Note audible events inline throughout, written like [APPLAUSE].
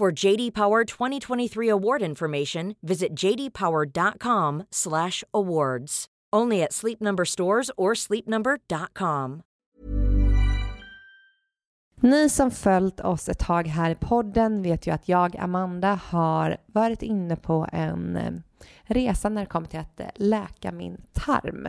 For JD Power 2023 award information, visit jdpower.com/awards. Only at Sleep Number stores or sleepnumber.com. Ni som följt oss ett tag här i podden vet ju att jag, Amanda, har varit inne på en eh, resa när det kom till att eh, läka min tarm.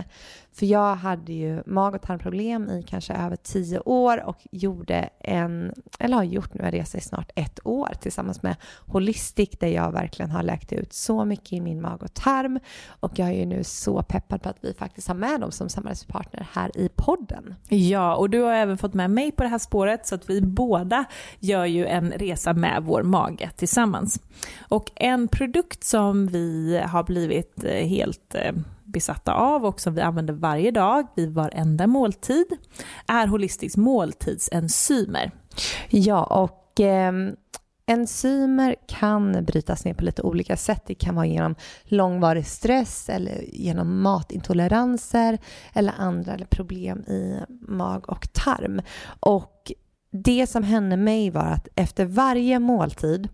För jag hade ju mag och tarmproblem i kanske över tio år och gjorde en, eller har gjort nu en resa i snart ett år tillsammans med Holistic där jag verkligen har läkt ut så mycket i min mag och tarm. Och jag är ju nu så peppad på att vi faktiskt har med dem som samarbetspartner här i podden. Ja, och du har även fått med mig på det här spåret så att vi båda gör ju en resa med vår mage tillsammans. Och en produkt som vi har blivit eh, helt eh, besatta av och som vi använder varje dag vid varenda måltid är Holistics måltidsenzymer. Ja, och eh, enzymer kan brytas ner på lite olika sätt. Det kan vara genom långvarig stress eller genom matintoleranser eller andra problem i mag och tarm. Och det som hände mig var att efter varje måltid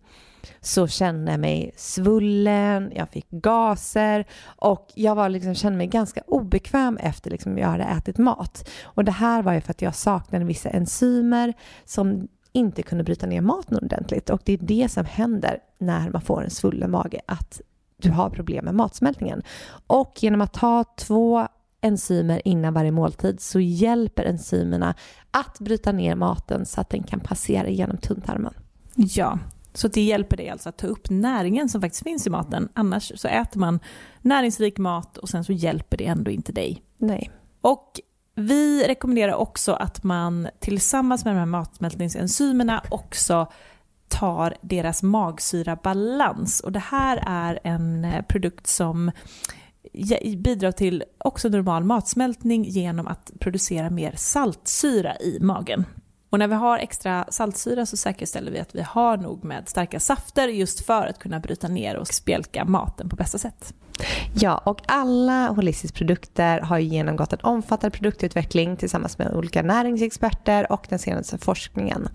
så kände jag mig svullen, jag fick gaser och jag var liksom, kände mig ganska obekväm efter liksom jag hade ätit mat. Och det här var ju för att jag saknade vissa enzymer som inte kunde bryta ner maten ordentligt. Och det är det som händer när man får en svullen mage, att du har problem med matsmältningen. Och genom att ta två enzymer innan varje måltid så hjälper enzymerna att bryta ner maten så att den kan passera genom tunntarmen. Ja, så det hjälper dig alltså att ta upp näringen som faktiskt finns i maten. Annars så äter man näringsrik mat och sen så hjälper det ändå inte dig. Nej. Och vi rekommenderar också att man tillsammans med de här matsmältningsenzymerna också tar deras magsyrabalans. Och det här är en eh, produkt som bidrar till också normal matsmältning genom att producera mer saltsyra i magen. Och när vi har extra saltsyra så säkerställer vi att vi har nog med starka safter just för att kunna bryta ner och spjälka maten på bästa sätt. Ja, och alla Holistics produkter har genomgått en omfattande produktutveckling tillsammans med olika näringsexperter och den senaste forskningen.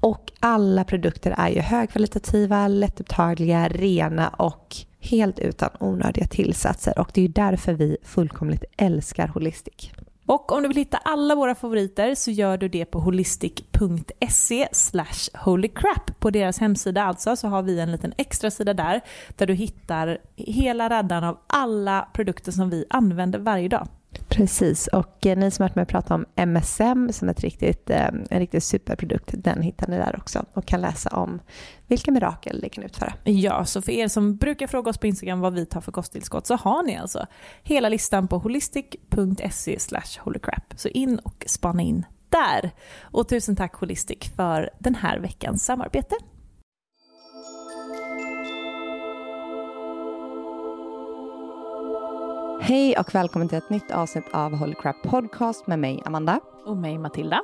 Och alla produkter är ju högkvalitativa, lättupptagliga, rena och helt utan onödiga tillsatser och det är ju därför vi fullkomligt älskar Holistic. Och om du vill hitta alla våra favoriter så gör du det på holistic.se holycrap. På deras hemsida alltså så har vi en liten extra sida där där du hittar hela raddan av alla produkter som vi använder varje dag. Precis, och eh, ni som har varit med och pratat om MSM som ett riktigt, eh, en riktigt superprodukt, den hittar ni där också och kan läsa om vilka mirakel det kan utföra. Ja, så för er som brukar fråga oss på Instagram vad vi tar för kosttillskott så har ni alltså hela listan på holistic.se holycrap. Så in och spana in där. Och tusen tack Holistic för den här veckans samarbete. Hej och välkommen till ett nytt avsnitt av Holy Crap Podcast med mig Amanda. Och mig Matilda.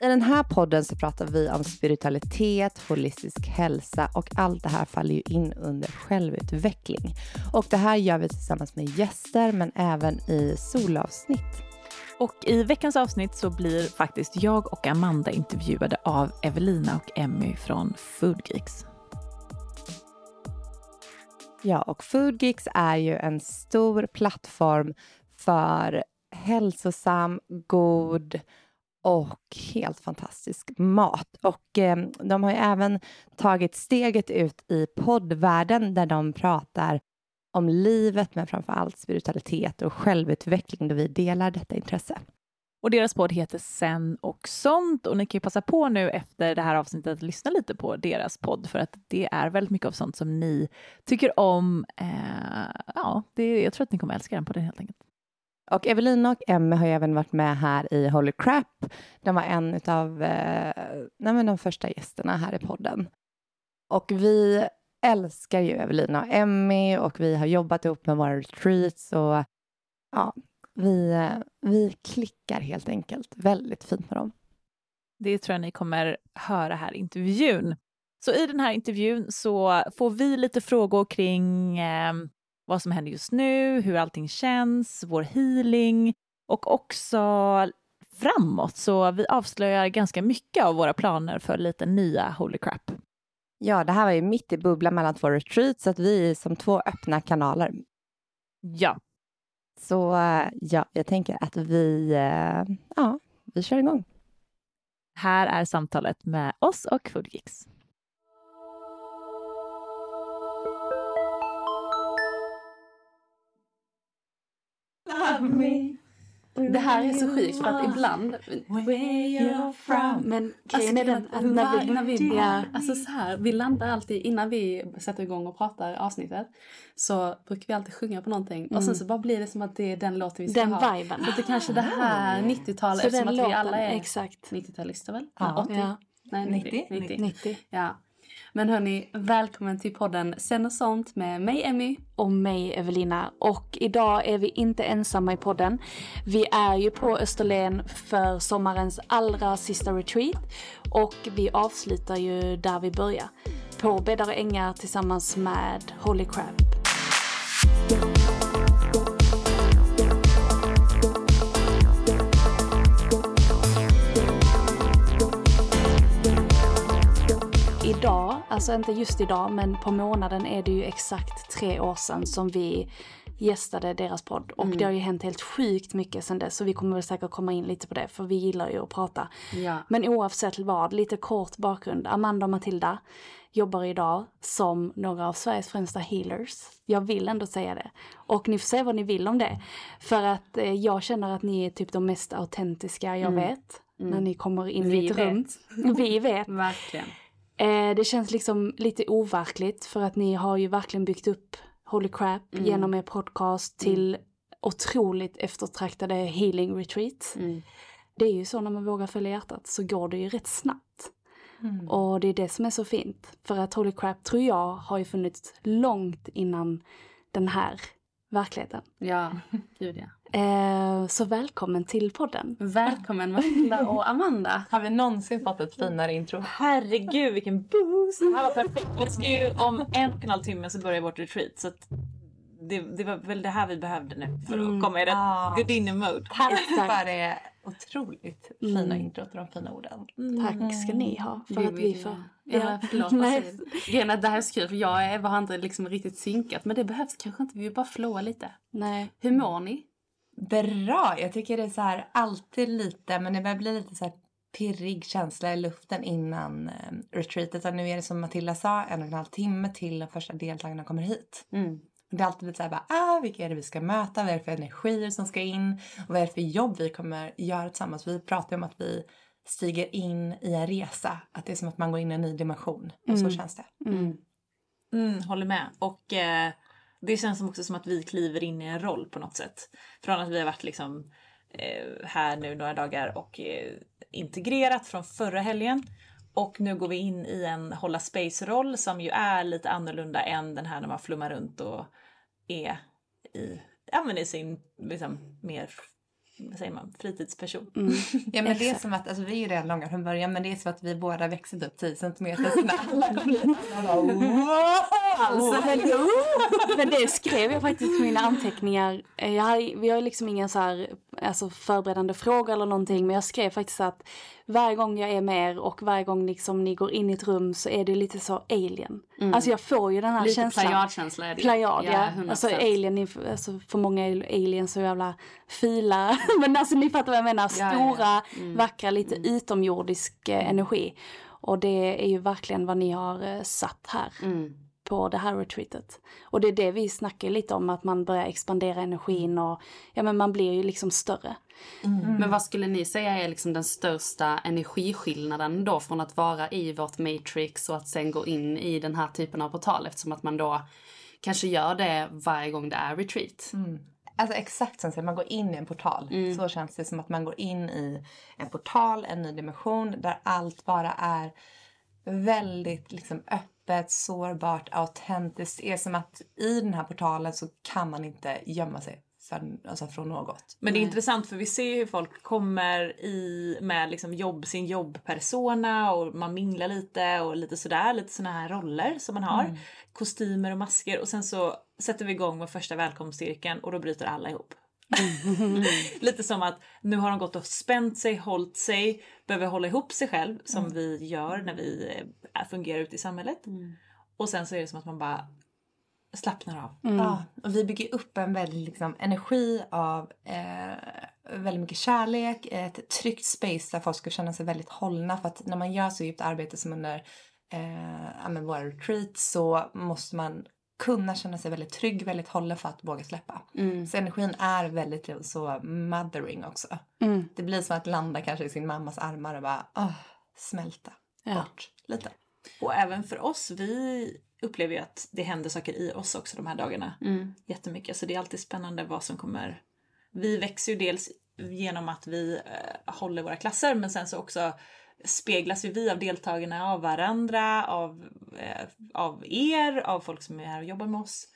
I den här podden så pratar vi om spiritualitet, holistisk hälsa och allt det här faller ju in under självutveckling. Och det här gör vi tillsammans med gäster men även i solavsnitt. Och i veckans avsnitt så blir faktiskt jag och Amanda intervjuade av Evelina och Emmy från Foodgeeks. Ja, och Foodgeeks är ju en stor plattform för hälsosam, god och helt fantastisk mat. Och eh, de har ju även tagit steget ut i poddvärlden där de pratar om livet men framför allt spiritualitet och självutveckling då vi delar detta intresse. Och deras podd heter Sen och sånt och ni kan ju passa på nu efter det här avsnittet att lyssna lite på deras podd för att det är väldigt mycket av sånt som ni tycker om. Eh, ja, det, jag tror att ni kommer älska den podden helt enkelt. Och Evelina och Emmy har ju även varit med här i Holy Crap. De var en av eh, de första gästerna här i podden. Och vi älskar ju Evelina och Emmy och vi har jobbat ihop med våra retreats och ja, vi, vi klickar helt enkelt väldigt fint med dem. Det tror jag ni kommer höra här i intervjun. Så i den här intervjun så får vi lite frågor kring eh, vad som händer just nu, hur allting känns, vår healing och också framåt. Så vi avslöjar ganska mycket av våra planer för lite nya Holy Crap. Ja, det här var ju mitt i bubblan mellan två retreats, så att vi är som två öppna kanaler. Ja. Så ja, jag tänker att vi, eh, ja, vi kör igång. Här är samtalet med oss och Foodgeeks. Love me det här är så sjukt för att ibland... Men grejen är den att när vi, när vi bara, alltså så här, vi landar alltid innan vi sätter igång och pratar avsnittet så brukar vi alltid sjunga på någonting mm. och sen mm. så bara blir det som att det är den låten vi ska den ha. Den viben. Så det kanske det här 90-talet eftersom att vi alla är 90-talister väl? Ja. 80? Ja. Nej, 90. 90. 90. Ja. Men hörni, välkommen till podden Sen och sånt med mig Emmy. Och mig Evelina. Och idag är vi inte ensamma i podden. Vi är ju på Österlen för sommarens allra sista retreat. Och vi avslutar ju där vi börjar. På Bäddar och Ängar tillsammans med Holy Crab. Idag, alltså inte just idag, men på månaden är det ju exakt tre år sedan som vi gästade deras podd. Och mm. det har ju hänt helt sjukt mycket sedan dess. Så vi kommer väl säkert komma in lite på det, för vi gillar ju att prata. Ja. Men oavsett vad, lite kort bakgrund. Amanda och Matilda jobbar idag som några av Sveriges främsta healers. Jag vill ändå säga det. Och ni får säga vad ni vill om det. För att eh, jag känner att ni är typ de mest autentiska jag mm. vet. Mm. När ni kommer in vi i ett vet. rum. [LAUGHS] Vi vet. Verkligen. Eh, det känns liksom lite overkligt för att ni har ju verkligen byggt upp Holy Crap mm. genom er podcast till mm. otroligt eftertraktade healing retreat. Mm. Det är ju så när man vågar följa hjärtat så går det ju rätt snabbt. Mm. Och det är det som är så fint. För att Holy Crap tror jag har ju funnits långt innan den här verkligheten. Ja, gud ja. Eh, så välkommen till podden. Välkommen Matilda och Amanda. Har vi någonsin fått ett finare intro? Herregud vilken boost! Det här var perfekt. Vi ska ju, om en och en halv timme så börjar vårt retreat. Så det, det, var väl det här vi behövde nu för att mm. komma i rätt ah. gudinne-mode. Tack för det otroligt fina mm. introt och de fina orden. Mm. Tack ska ni ha för vi, att vi får... Ja, ja förlåt. Nej. Grejen det här är så kul för jag är, har inte liksom riktigt synkat men det behövs kanske inte. Vi vill bara flåa lite. Nej. Hur mår ni? Bra! Jag tycker det är så här alltid lite, men det börjar bli lite så här pirrig känsla i luften innan eh, retreatet. Och nu är det som Matilda sa, en och en halv timme till de första deltagarna kommer hit. Mm. Det är alltid lite såhär bara, ah, vilka är det vi ska möta? Vad är det för energier som ska in? Och vad är det för jobb vi kommer göra tillsammans? Vi pratar ju om att vi stiger in i en resa. Att det är som att man går in i en ny dimension. Och mm. så känns det. Mm. Mm, håller med. Och eh, det känns också som att vi kliver in i en roll på något sätt. Från att vi har varit liksom eh, här nu några dagar och eh, integrerat från förra helgen. Och nu går vi in i en hålla space-roll som ju är lite annorlunda än den här när man flummar runt och är i, ja, men i sin liksom, mer vad säger man, fritidsperson. Mm. Ja men det är som att, alltså vi är ju redan långa från början men det är som att vi båda växer upp 10 centimeter [LAUGHS] så när alla alltså, [LAUGHS] men, men det skrev jag faktiskt på mina anteckningar. Jag har, vi har liksom inga så här, alltså förberedande frågor eller någonting men jag skrev faktiskt att varje gång jag är med er och varje gång liksom ni går in i ett rum så är det lite så alien. Mm. Alltså jag får ju den här lite känslan. Lite plejadkänsla är det. Plejad, ja. ja. Alltså alien, alltså för många är alien så jävla fila. [LAUGHS] Men alltså ni fattar vad jag menar. Stora, ja, ja. Mm. vackra, lite mm. utomjordisk eh, energi. Och det är ju verkligen vad ni har eh, satt här. Mm på det här retreatet. Och det är det vi snackar lite om, att man börjar expandera energin och ja men man blir ju liksom större. Mm. Men vad skulle ni säga är liksom den största energiskillnaden då från att vara i vårt matrix och att sen gå in i den här typen av portal eftersom att man då kanske gör det varje gång det är retreat? Mm. Alltså exakt som att man går in i en portal. Mm. Så känns det som att man går in i en portal, en ny dimension där allt bara är väldigt liksom öppet, sårbart, autentiskt. Det är som att i den här portalen så kan man inte gömma sig för, alltså från något. Men det är intressant för vi ser hur folk kommer i med liksom jobb, sin jobbpersona och man minglar lite och lite sådär, lite sådana här roller som man har. Kostymer och masker och sen så sätter vi igång med första välkomstcirkeln och då bryter alla ihop. [LAUGHS] lite som att nu har de gått och spänt sig, hållit sig, behöver hålla ihop sig själv som vi gör när vi fungerar ute i samhället. Och sen så är det som att man bara slappnar av. Ja, och vi bygger upp en väldig liksom, energi av eh, väldigt mycket kärlek, ett tryggt space där folk ska känna sig väldigt hållna. För att när man gör så djupt arbete som under eh, ja, våra retreats så måste man kunna känna sig väldigt trygg, väldigt hållen för att våga släppa. Så energin är väldigt så mothering också. Det blir som att landa kanske i sin mammas armar och bara åh, smälta bort lite. Och även för oss, vi upplever ju att det händer saker i oss också de här dagarna. Jättemycket. Så det är alltid spännande vad som kommer. Vi växer ju dels genom att vi eh, håller våra klasser men sen så också speglas ju vi av deltagarna, av varandra, av, eh, av er, av folk som är här och jobbar med oss.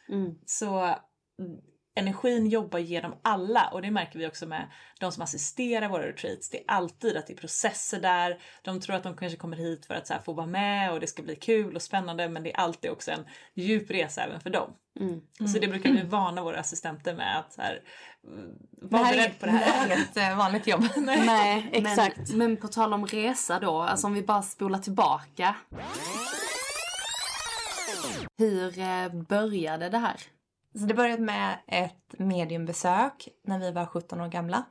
Så mm, energin jobbar genom alla och det märker vi också med de som assisterar våra retreats. Det är alltid att det är processer där. De tror att de kanske kommer hit för att så här, få vara med och det ska bli kul och spännande men det är alltid också en djup resa även för dem. Så det brukar vi varna våra assistenter med att så här, mm, var beredd på det här. Det är inget eh, vanligt jobb. [LAUGHS] Nej, exakt. Men, men på tal om resa då, alltså om vi bara spolar tillbaka. Hur eh, började det här? Så det började med ett mediumbesök när vi var 17 år gamla.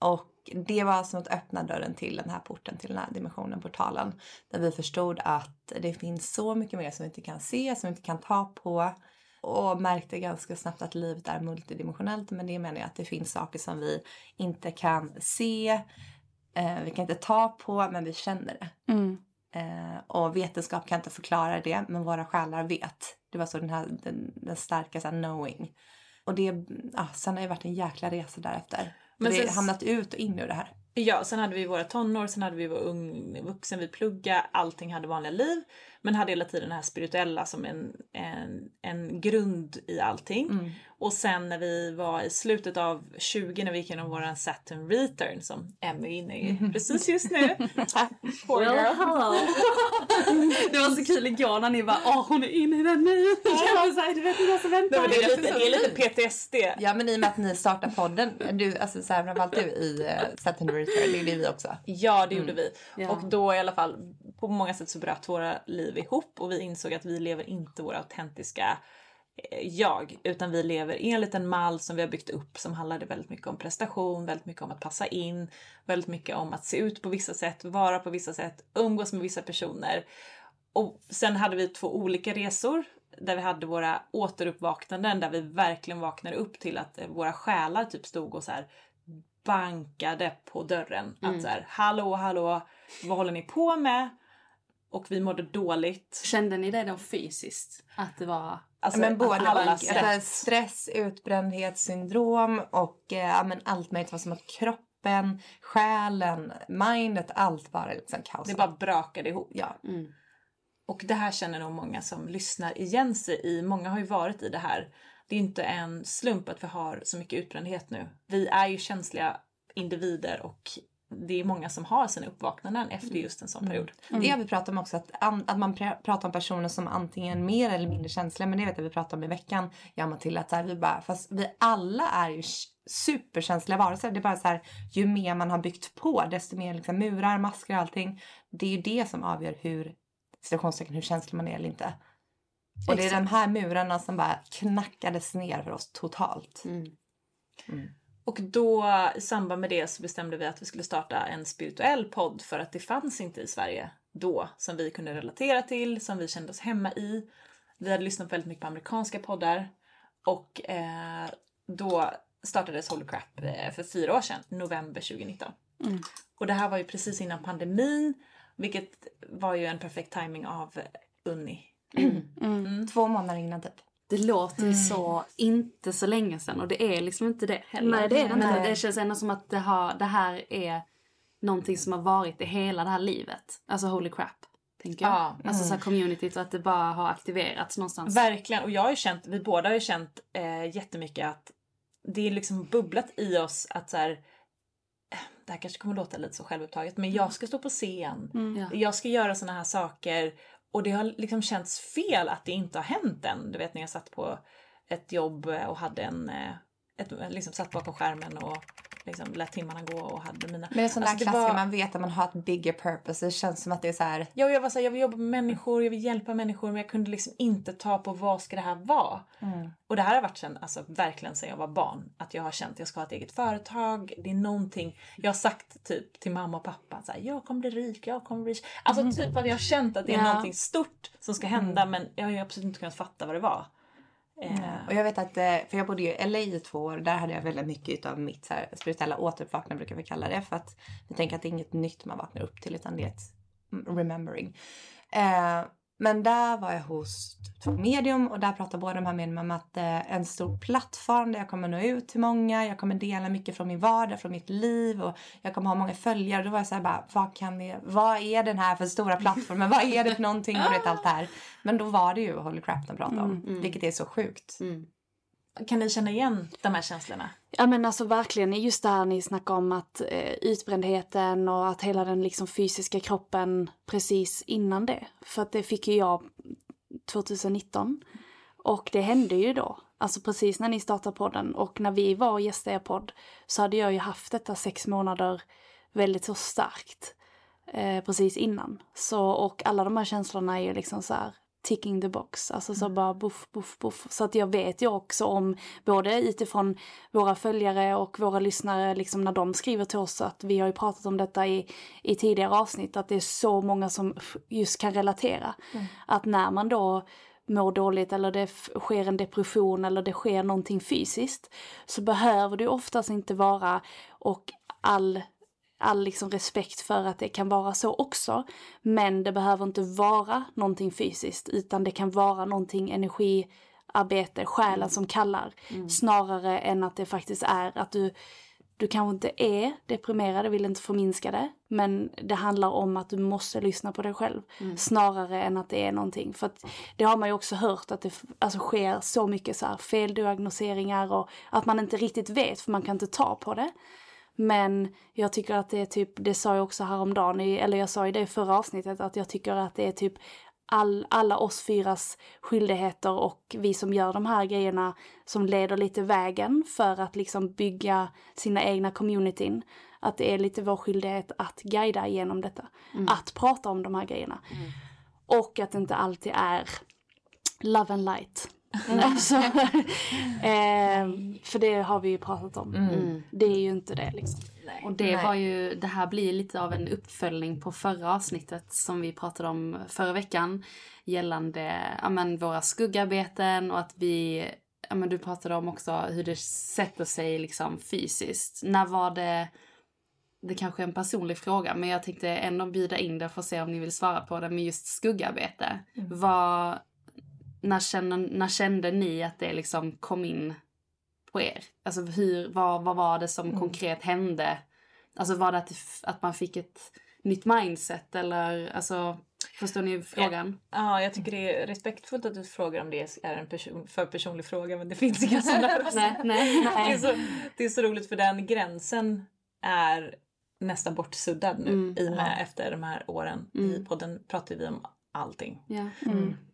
Och det var som att öppna dörren till den här porten, till den här dimensionen, portalen. Där vi förstod att det finns så mycket mer som vi inte kan se, som vi inte kan ta på. Och märkte ganska snabbt att livet är multidimensionellt. Men det menar jag att det finns saker som vi inte kan se, eh, vi kan inte ta på, men vi känner det. Eh, och vetenskap kan inte förklara det, men våra själar vet. Det var så den här den, den starka så här, knowing. Och det, ah, sen har det varit en jäkla resa därefter. Men sen- har hamnat ut och in ur det här. Ja, sen hade vi våra tonår, sen hade vi vår ung vuxen, vi plugga, allting hade vanliga liv. Men hade hela tiden det här spirituella som en, en, en grund i allting. Och sen när vi var i slutet av 20 när vi gick igenom våran Saturn return som Emmy är inne i precis just nu. [LAUGHS] Poor Well, girl. hello. [LAUGHS] det var så kul igår när ni bara åh hon är inne i den nu. [LAUGHS] Jag var såhär, du vet inte vad som väntar. Nej, men det, är lite, det är lite PTSD. Ja men i och med att ni startar podden, du, alltså så här, framförallt du i uh, Saturn Return, det är det vi också. Ja, det gjorde vi. Ja. Och då i alla fall, på många sätt så bröt våra liv ihop och vi insåg att vi lever inte våra autentiska eh, jag, utan vi lever enligt en mall som vi har byggt upp som handlade väldigt mycket om prestation, väldigt mycket om att passa in, väldigt mycket om att se ut på vissa sätt, vara på vissa sätt, umgås med vissa personer. Och sen hade vi två olika resor där vi hade våra återuppvaknanden där vi verkligen vaknade upp till att eh, våra själar typ stod och så här bankade på dörren. Att så här, hallå, hallå, vad håller ni på med? Och vi mådde dåligt. Kände ni det då fysiskt? Att det var... Alltså, men både alla. Alltså, stress, utbrändhetssyndrom och eh, ja, men allt möjligt. Det var som att kroppen, själen, mindet, allt bara liksom kaos. Det bara brakade ihop. Ja. Och det här känner nog många som lyssnar igen sig i. Många har ju varit i det här. Det är inte en slump att vi har så mycket utbrändhet nu. Vi är ju känsliga individer och det är många som har sina uppvaknanden efter just en sån period. Det har vi pratat om också, att, an, att man pr- pratar om personer som antingen mer eller mindre känsliga. Men det vet jag vi pratade om i veckan, jag och Matilda. Att så här, vi bara, fast vi alla är ju superkänsliga varelser. Det är bara så här, ju mer man har byggt på, desto mer liksom murar, masker och allting. Det är ju det som avgör hur, situationstecken, hur känslig man är eller inte. Och det är de här murarna som bara knackades ner för oss totalt. Och då i samband med det så bestämde vi att vi skulle starta en spirituell podd för att det fanns inte i Sverige då som vi kunde relatera till, som vi kände oss hemma i. Vi hade lyssnat väldigt mycket på amerikanska poddar och eh, då startades Holy Crap eh, för fyra år sedan, november 2019. Och det här var ju precis innan pandemin, vilket var ju en perfekt timing av Unni. Två månader innan typ. Det låter ju så inte så länge sedan och det är liksom inte det heller. Nej, det är det Men inte. det känns ändå som att det, har, det här är någonting som har varit i hela det här livet. Alltså holy crap, tänker jag. Ja. Alltså så här communityt och att det bara har aktiverats någonstans. Verkligen, och jag har ju känt, vi båda har ju känt eh, jättemycket att det är liksom bubblat i oss att så här, det här kanske kommer låta lite så självupptaget men jag ska stå på scen, Ja. jag ska göra såna här saker och det har liksom känts fel att det inte har hänt än. Du vet när jag satt på ett jobb och hade en, eh, ett, liksom satt bakom skärmen och liksom lät timmarna gå och hade mina... Men en sån där Alltså, det klassiker, var- man vet att man har ett bigger purpose. Det känns som att det är så här. Ja, jag var så här, jag vill jobba med människor, jag vill hjälpa människor men jag kunde liksom inte ta på vad ska det här vara. Och det här har varit sen, alltså verkligen sen jag var barn. Att jag har känt att jag ska ha ett eget företag. Det är någonting, jag har sagt typ till mamma och pappa så här, jag kommer bli rik, jag kommer bli rik. Alltså typ att jag har känt att det är Ja. någonting stort som ska hända men jag har ju absolut inte kunnat fatta vad det var. Eh, Och jag vet att, eh, för jag bodde ju i LA i två år. Där hade jag väldigt mycket av mitt så här, spirituella återuppvaknande brukar vi kalla det. För att vi tänker att det är inget nytt man vaknar upp till utan det är ett mm, remembering. Eh, men där var jag hos två medium och där pratade båda de här mediumen om att eh, en stor plattform där jag kommer nå ut till många. Jag kommer dela mycket från min vardag, från mitt liv och jag kommer ha många följare. Då var jag så här bara, vad kan det, vad är den här för stora plattformen? vad är det för någonting? Och vet allt det här. Men då var det ju Holy Crap de pratade om. Vilket är så sjukt kan ni känna igen de här känslorna? Ja men alltså verkligen just det här ni snackar om att eh, utbrändheten och att hela den liksom fysiska kroppen precis innan det. För att det fick ju jag 2019. Och det hände ju då. Alltså precis när ni startade podden och när vi var och gästade er podd så hade jag ju haft detta sex månader väldigt så starkt. Eh, precis innan. Så och alla de här känslorna är ju liksom så här ticking the box. Alltså så bara buff, buff, buff. Så att jag vet ju också om både utifrån våra följare och våra lyssnare liksom när de skriver till oss att vi har ju pratat om detta i, i tidigare avsnitt att det är så många som just kan relatera. Att när man då mår dåligt eller det sker en depression eller det sker någonting fysiskt så behöver det oftast inte vara och all all liksom respekt för att det kan vara så också. Men det behöver inte vara någonting fysiskt utan det kan vara någonting energiarbete, själen som kallar. Snarare än att det faktiskt är att du, du kanske inte är deprimerad, jag vill inte förminska det. Men det handlar om att du måste lyssna på dig själv. Snarare än att det är någonting. För att det har man ju också hört att det alltså, sker så mycket så här feldiagnoseringar och att man inte riktigt vet för man kan inte ta på det. Men jag tycker att det är typ, det sa jag också häromdagen, i, eller jag sa i det förra avsnittet, att jag tycker att det är typ all, alla oss fyras skyldigheter och vi som gör de här grejerna som leder lite vägen för att liksom bygga sina egna communityn. Att det är lite vår skyldighet att guida igenom detta. Att prata om de här grejerna. Och att det inte alltid är love and light. [LAUGHS] Alltså, eh, för det har vi ju pratat om. Det är ju inte det liksom. Och det var ju, det här blir lite av en uppföljning på förra avsnittet som vi pratade om förra veckan. Gällande ja, men, våra skuggarbeten och att vi, ja, men, du pratade om också hur det sätter sig liksom fysiskt. När var det, det kanske är en personlig fråga men jag tänkte ändå bjuda in det för att se om ni vill svara på det med just skuggarbete. Vad, när, kände, när kände ni att det liksom kom in på er? Alltså hur, vad, vad var det som konkret hände? Alltså var det att, att man fick ett nytt mindset eller alltså förstår ni frågan? Ja, jag tycker det är respektfullt att du frågar om det är en person, för personlig fråga men det finns inga [LAUGHS] sådana nej, nej, Det är, nej. så, det är så roligt för den gränsen är nästan bortsuddad nu Mm, i och med efter de här åren. I podden pratar vi om allting. Ja.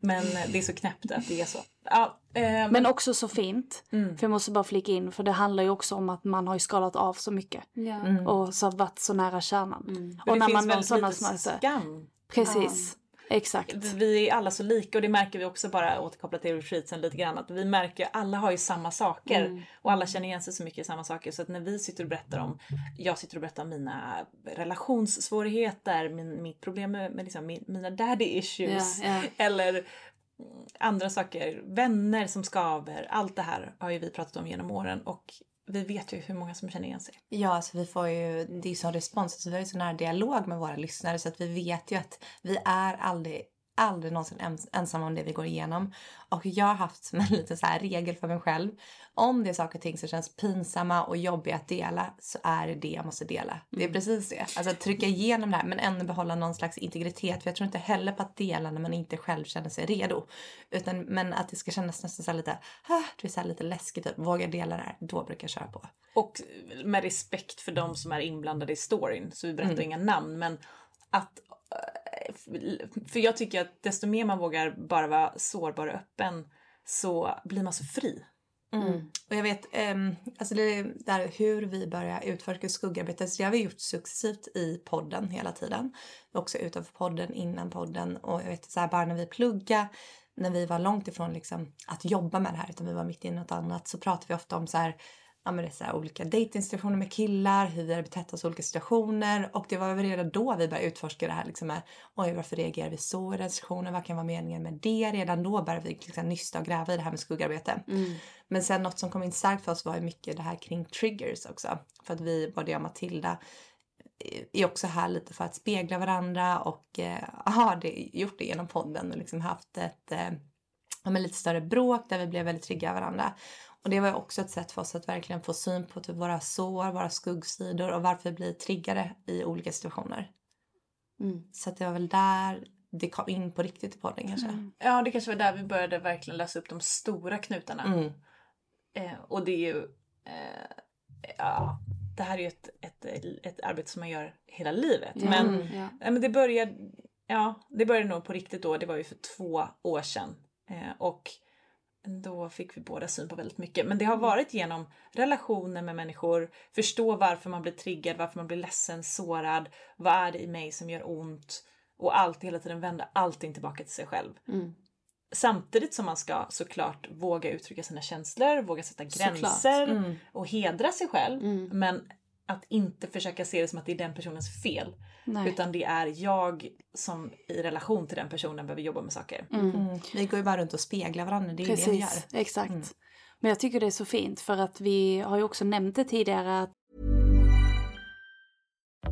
Men det är så knäppt att det är så. Ja, eh, Men också så fint. Mm. För jag måste bara flika in, för det handlar ju också om att man har ju skalat av så mycket. Ja. Och så varit så nära kärnan. för Och det när finns man når sådana små... skam. Precis. Exakt. Vi är alla så lika och det märker vi också bara återkopplat till retreatsen lite grann att vi märker alla har ju samma saker och alla känner igen sig så mycket i samma saker så att när vi sitter och berättar om, jag sitter och berättar om mina relationssvårigheter, min, mitt problem med, med liksom min, mina daddy issues Ja, ja. eller mm, andra saker, vänner som skaver, allt det här har ju vi pratat om genom åren och vi vet ju hur många som känner igen sig. Ja, alltså vi får ju, det är ju sån respons. Alltså vi har ju sån här dialog med våra lyssnare så att vi vet ju att vi är aldrig aldrig någonsin ens, ensam om det vi går igenom. Och jag har haft som en [LAUGHS] liten så här regel för mig själv. Om det är saker och ting som känns pinsamma och jobbiga att dela så är det det jag måste dela. Det är Mm. precis det. Alltså trycka igenom det här men ändå behålla någon slags integritet. För jag tror inte heller på att dela när man inte själv känner sig redo. Utan, men att det ska kännas nästan så lite, ah, du är så lite läskigt typ. Våga dela det här. Då brukar jag köra på. Och med respekt för de som är inblandade i storyn, så vi berättar Mm. inga namn, men att... För jag tycker att desto mer man vågar bara vara sårbar och öppen så blir man så fri. Mm. Och jag vet, um, alltså det där hur vi börjar utforska skuggarbetet, så det har vi gjort successivt i podden hela tiden. Också utanför podden, innan podden och jag vet så här, bara när vi plugga när vi var långt ifrån liksom att jobba med det här utan vi var mitt i något annat så pratade vi ofta om så här, ja men det är så här, olika dejtingsituationer med killar, hur vi hade betett oss i olika situationer och det var väl redan då vi började utforska det här liksom med oj varför reagerar vi så i den situationen, vad kan vara meningen med det? Redan då började vi liksom nysta och gräva i det här med skuggarbete. Mm. Men sen något som kom in starkt för oss var ju mycket det här kring triggers också. För att vi, både jag och Matilda, eh, är också här lite för att spegla varandra och eh, [LAUGHS] har det, gjort det genom podden och liksom haft ett eh, ja, lite större bråk där vi blev väldigt trygga av varandra. Och det var ju också ett sätt för oss att verkligen få syn på typ våra sår, våra skuggsidor och varför vi blir triggade i olika situationer. Mm. Så att det var väl där det kom in på riktigt i podden kanske. Mm. Ja, det kanske var där vi började verkligen läsa upp de stora knutarna. Mm. Eh, och det är ju... Eh, ja, det här är ju ett, ett, ett arbete som man gör hela livet. Men, Mm. Ja. nej, men det började... Ja, det började nog på riktigt då. Det var ju för två år sedan. Eh, och då fick vi båda syn på väldigt mycket. Men det har varit genom relationer med människor, förstå varför man blir triggad, varför man blir ledsen, sårad, vad är det i mig som gör ont? Och alltid hela tiden vända allting tillbaka till sig själv. Mm. Samtidigt som man ska såklart våga uttrycka sina känslor, våga sätta gränser Mm. och hedra sig själv. Mm. Men att inte försöka se det som att det är den personens fel. Nej. Utan det är jag som i relation till den personen behöver jobba med saker. Mm. Mm. Vi går ju bara runt och speglar varandra, det är ju det vi gör. Precis, exakt. Mm. Men jag tycker det är så fint för att vi har ju också nämnt det tidigare att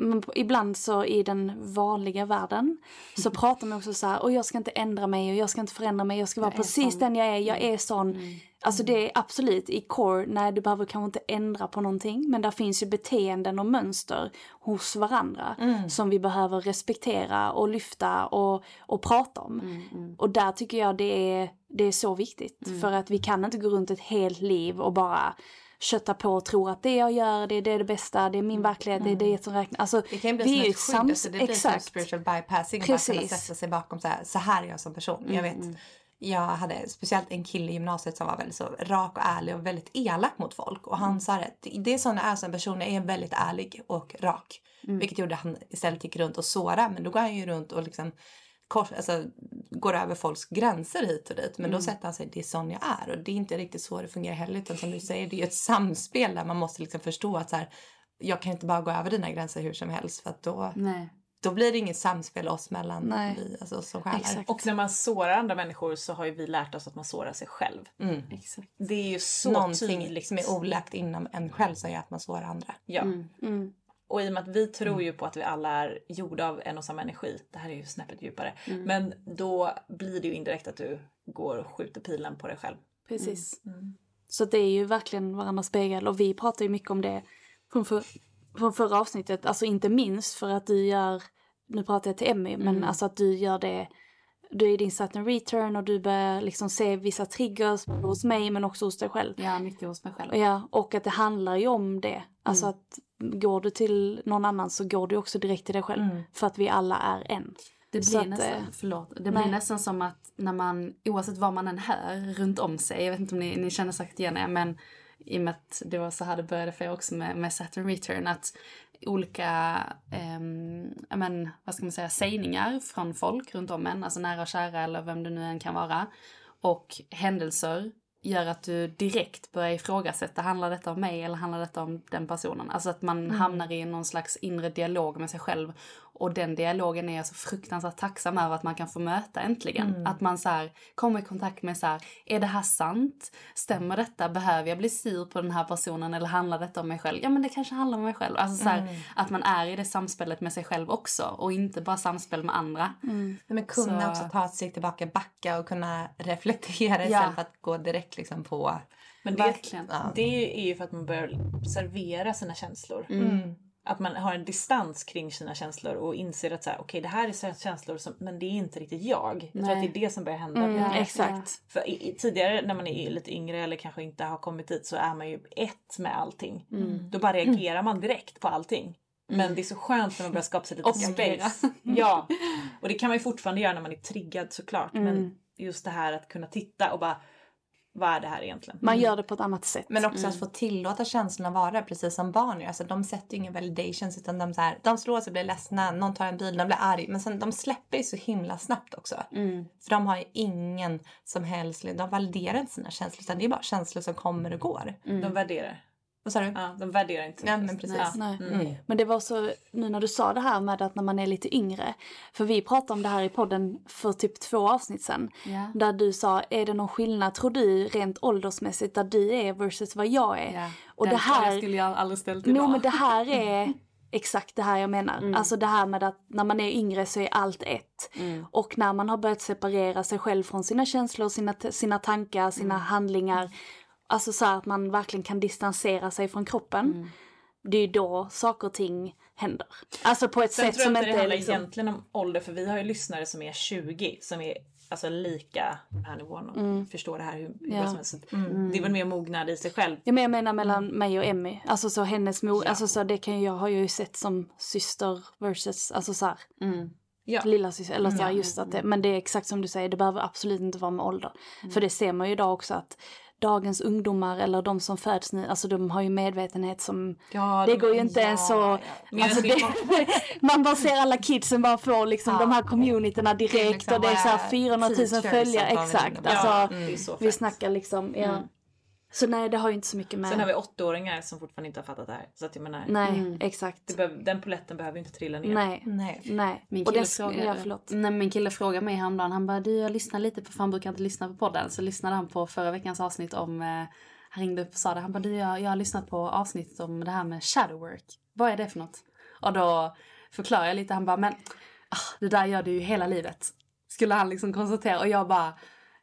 Men ibland så i den vanliga världen så [LAUGHS] pratar man också så här, och jag ska inte ändra mig och jag ska inte förändra mig, jag ska vara är precis sån." den jag är, jag är sån. Alltså det är absolut i core, nej du behöver kanske inte ändra på någonting, men där finns ju beteenden och mönster hos varandra som vi behöver respektera och lyfta och, och prata om. Mm, Och där tycker jag det är, det är så viktigt, för att vi kan inte gå runt ett helt liv och bara kötta på och tro att det jag gör, det, det är det bästa, det är min verklighet, det är det som räknas. Alltså, Det kan ju bli vi som ett skydd, sams- alltså det blir som exakt. spiritual bypassing. Bara kunna Precis. sätta sig bakom så här, så här är jag som person. Jag vet, jag hade speciellt en kille i gymnasiet som var väldigt så rak och ärlig och väldigt elak mot folk. Och han sa det, det- är sån jag är som person, jag är väldigt ärlig och rak. Vilket gjorde att han istället gick runt och såra, men då går han ju runt och liksom kors, alltså, går över folks gränser hit och dit. Men då sätter han sig, det är sån jag är. Och det är inte riktigt så det fungerar heller. Utan som du säger, det är ett samspel där man måste liksom förstå att så här, jag kan inte bara gå över dina gränser hur som helst. För att då, Nej. då blir det inget samspel oss mellan Nej. vi, alltså oss som själar. Exakt. Och när man sårar andra människor så har ju vi lärt oss att man sårar sig själv. Mm. Exakt. Det är ju så Någonting tydligt. som är oläkt inom en själv som gör att man sårar andra. Ja. Mm. Och i och med att vi tror ju på att vi alla är gjorda av en och samma energi, det här är ju snäppet djupare, Mm. men då blir det ju indirekt att du går och skjuter pilen på dig själv. Precis. Mm. Så det är ju verkligen varandras spegel och vi pratar ju mycket om det från, för, från förra avsnittet. Alltså inte minst för att du gör, nu pratar jag till Emmy, men alltså att du gör det, du är i din Saturn return och du börjar liksom se vissa triggers hos mig men också hos dig själv. Ja, mycket hos mig själv. Ja, och att det handlar ju om det. Alltså att går du till någon annan så går du också direkt till dig själv. Mm. För att vi alla är en. Det blir, att, nästan, eh, förlåt, det blir nästan som att när man, oavsett vad man än hör runt om sig, jag vet inte om ni, ni känner sagt igen er, men i och med att det var så här det började för er också med, med Saturn Return, att olika, ja men, vad ska man säga, sägningar från folk runt om en, alltså nära och kära eller vem det nu än kan vara, och händelser gör att du direkt börjar ifrågasätta, handlar detta om mig eller handlar detta om den personen? Alltså att man hamnar i någon slags inre dialog med sig själv. Och den dialogen är jag så fruktansvärt tacksam över att man kan få möta äntligen. Att man så här, kommer i kontakt med så här, är det här sant? Stämmer detta? Behöver jag bli sur på den här personen eller handlar detta om mig själv? Ja men det kanske handlar om mig själv. Alltså så här, att man är i det samspelet med sig själv också och inte bara samspel med andra. Nej, Men kunna Så- också ta ett steg tillbaka, backa och kunna reflektera Ja. istället för att gå direkt liksom på... Men det, Verkligen. Ja. det är ju för att man börjar servera sina känslor. Mm. Att man har en distans kring sina känslor och inser att så här, okej det här är känslor som, men det är inte riktigt jag. Jag tror att det är det som börjar hända. Mm, Ja. exakt. För i, i, tidigare när man är lite yngre eller kanske inte har kommit dit så är man ju ett med allting. Mm. Då bara reagerar man direkt på allting. Men det är så skönt när man börjar skapa sig lite Och space. Ja, och det kan man ju fortfarande göra när man är triggad såklart. Mm. Men just det här att kunna titta och bara, vad är det här egentligen? Man gör det på ett annat sätt. Men också att få tillåta känslorna vara precis som barn gör. Alltså, de sätter ju ingen validations utan de, så här, de slår sig, blir ledsna, någon tar en bil, de blir arg. Men sen, de släpper ju så himla snabbt också. För de har ju ingen som helst, de validerar inte sina känslor utan det är bara känslor som kommer och går. De värderar. Vad sa du? Ja, de värderar inte. Ja, men precis. Ja. Nej. Mm. Men det var så, nu när du sa det här med att när man är lite yngre. För vi pratade om det här i podden för typ två avsnitt sedan. Ja. Där du sa, är det någon skillnad tror du rent åldersmässigt där du är versus vad jag är? Ja. Och Den det här, skulle jag aldrig ställt no, idag. men det här är [LAUGHS] exakt det här jag menar. Mm. Alltså det här med att när man är yngre så är allt ett. Mm. Och när man har börjat separera sig själv från sina känslor, sina, sina tankar, sina Mm. handlingar. Alltså så att man verkligen kan distansera sig från kroppen. Mm. Det är ju då saker och ting händer. Alltså på ett Sen sätt tror som jag inte inte det är handlar liksom... egentligen om ålder för vi har ju lyssnare som är 20 som är alltså lika den här nivån och förstår det här hur, hur Ja. som helst. Så Det är väl mer mognad i sig själv. Ja, men jag menar mellan mig och Emmy. Alltså så hennes mor, Ja. alltså så det kan jag, har jag ju sett som syster versus, alltså så här, Ja. lilla syster, eller så här, just att det, men det är exakt som du säger, det behöver absolut inte vara med ålder. För det ser man ju idag också att dagens ungdomar eller de som föds nu, alltså de har ju medvetenhet som, Ja, det de- går ju inte ja, ens så, ja. Men alltså det, [LAUGHS] man bara ser alla kidsen bara får liksom Ja. de här communityna direkt liksom och det är så här våra 400 000 teachers följare, exakt. Alltså, så vi snackar liksom, ja. Så nej, det har ju inte så mycket med... Sen har vi åttaåringar som fortfarande inte har fattat det här. Så att jag menar, Nej, exakt. det behöver, den poletten behöver inte trilla ner. Nej, Nej. nej. Min kille, det, sk- frågade, ja, förlåt. nej, min kille frågade mig häromdagen, han bara du jag lyssnar lite på, för han brukar inte lyssna på podden, så lyssnade han på förra veckans avsnitt om, eh, han ringde upp och sa det, han bara du jag, jag har lyssnat på avsnittet om det här med shadow work, vad är det för något? Och då förklarade jag lite, han bara men ah, det där gör du ju hela livet. Skulle han liksom konstatera och jag bara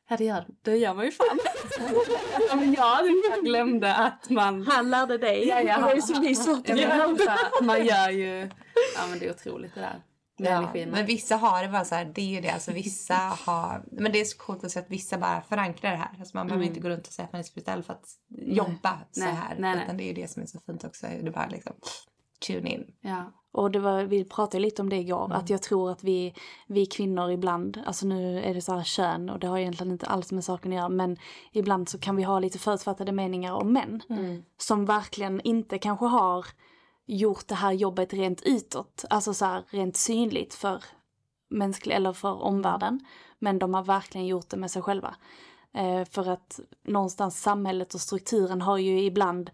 Ja det gör, det gör man ju fan. Ja, jag, glömde att man... Han lärde dig. Ja, ja, det var ju så vi sa Ja, men, så här, man gör ju... Ja men det är otroligt det där. Ja, men vissa har det bara så här, det är ju det. Alltså vissa har, men det är så coolt att se att vissa bara förankrar det här. Alltså man behöver inte gå runt och säga att man är spirituell för att jobba så Nej, här. nej, nej. Utan det är ju det som är så fint också. Det bara liksom tune in. Ja. Och det var, vi pratade lite om det igår, att jag tror att vi, vi kvinnor ibland, alltså nu är det så här kön och det har egentligen inte alls med saken att göra, men ibland så kan vi ha lite förutfattade meningar om män. Som verkligen inte kanske har gjort det här jobbet rent utåt, alltså så här rent synligt för mänsklig eller för omvärlden. Men de har verkligen gjort det med sig själva. Eh, för att någonstans samhället och strukturen har ju ibland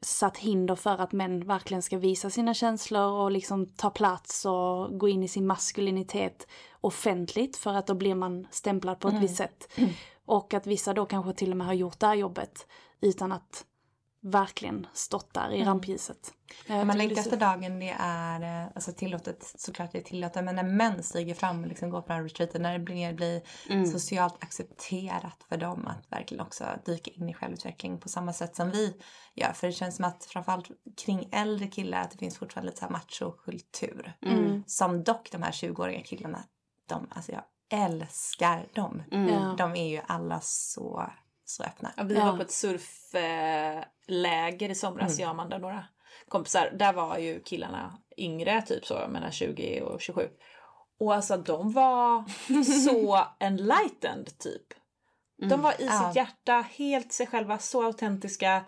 satt hinder för att män verkligen ska visa sina känslor och liksom ta plats och gå in i sin maskulinitet offentligt för att då blir man stämplad på ett visst sätt. Och att vissa då kanske till och med har gjort det här jobbet utan att verkligen stått där i rampljuset. Jag Man efter dagen det är eh, alltså tillåtet, såklart det är tillåtet, men när män stiger fram och liksom går på den här retreaten, när det blir, blir socialt accepterat för dem att verkligen också dyka in i självutveckling på samma sätt som vi gör. För det känns som att framförallt kring äldre killar att det finns fortfarande lite så här machokultur. Som dock de här 20-åriga killarna, de, alltså jag älskar dem. Ja. De är ju alla så, så öppna. Ja, vi Ja. var på ett surfläger i somras, jag och några. kompisar, där var ju killarna yngre, typ så mellan 20 och 27. Och alltså de var [LAUGHS] så enlightened typ. De var i Ja. sitt hjärta, helt sig själva, så autentiska.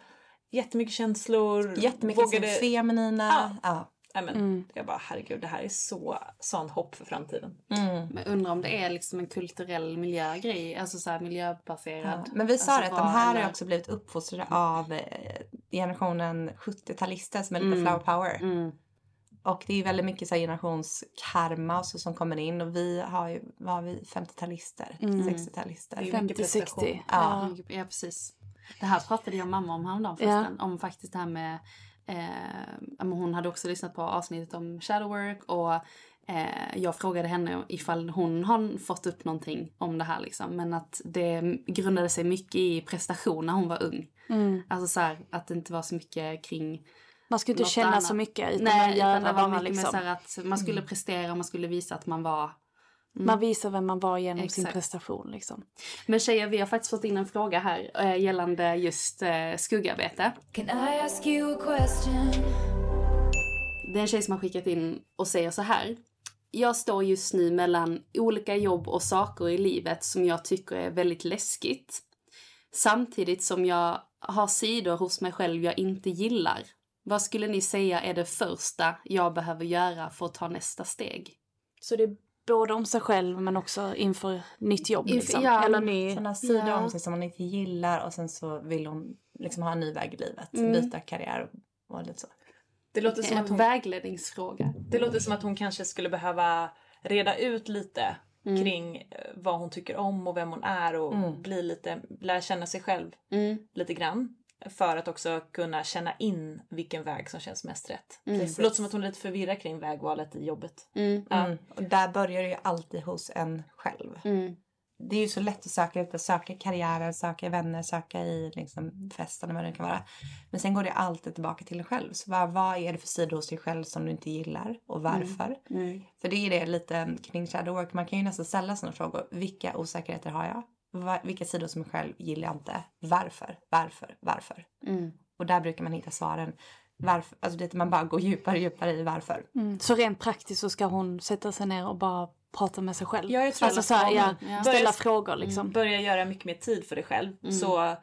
Jättemycket känslor. Jättemycket vågade... feminina. Ja. Nej, men, Mm. Jag bara herregud, det här är så sån hopp för framtiden. Mm. Men undrar om det är liksom en kulturell miljögrej, alltså så här miljöbaserad. Ja. Men vi sa alltså det, att de här har eller- också blivit uppfostrade av eh, generationen 70-talister som är lite Mm. flower power. Mm. Och det är ju väldigt mycket så här generationskarma och så som kommer in och vi har ju, vad har vi, 50-talister, Mm. 60-talister. Det är mycket 50-60. prestation. Ja. Ja. ja, precis. Det här pratade jag och mamma om häromdagen förresten. Om faktiskt det här med... Eh, hon hade också lyssnat på avsnittet om shadow work och eh, jag frågade henne ifall hon har fått upp någonting om det här liksom. Men att det grundade sig mycket i prestation när hon var ung. Mm. Alltså så här, att det inte var så mycket kring Man ska inte känna annat. så mycket utan Nej, man utan det var mycket mer liksom. så här att man skulle prestera och man skulle visa att man var Man visar vem man var genom sin Exakt. prestation liksom. Men tjejer, vi har faktiskt fått in en fråga här eh, gällande just eh, skuggarbete. Can I ask you a question? Det är en tjej som har skickat in och säger så här. Jag står just nu mellan olika jobb och saker i livet som jag tycker är väldigt läskigt. Samtidigt som jag har sidor hos mig själv jag inte gillar. Vad skulle ni säga är det första jag behöver göra för att ta nästa steg? Så det både om sig själv men också inför nytt jobb Inför- liksom. ja, Eller ny... Har sidor Ja. om sig som hon inte gillar och sen så vill hon liksom ha en ny väg i livet. Mm. Byta karriär och lite så. Det låter som En att hon vägledningsfråga. Det låter som att hon kanske skulle behöva reda ut lite Mm. kring eh, vad hon tycker om och vem hon är och Mm. bli lite, lära känna sig själv Mm. lite grann. För att också kunna känna in vilken väg som känns mest rätt. Mm. Det låter som att hon är lite förvirrad kring vägvalet i jobbet. Mm. Ja. Mm. Och där börjar det ju alltid hos en själv. Mm. Det är ju så lätt att söka ut, söka karriärer, söka vänner, söka i liksom festen och vad det kan vara. Men sen går det alltid tillbaka till dig själv. Så vad, vad är det för sidor hos dig själv som du inte gillar och varför? Mm. För det är det lite kring shadow work. Man kan ju nästan ställa sådana frågor. Vilka osäkerheter har jag? Vilka sidor hos mig själv gillar jag inte? Varför? Varför? Varför? Mm. Och där brukar man hitta svaren. Varför? Alltså det, man bara går djupare och djupare i varför. Mm. Så rent praktiskt så ska hon sätta sig ner och bara prata med sig själv. Ja, jag tror alltså så här, ja, Ja. ställa Börja- frågor liksom. Börja göra mycket mer tid för dig själv. Mm. Så eh,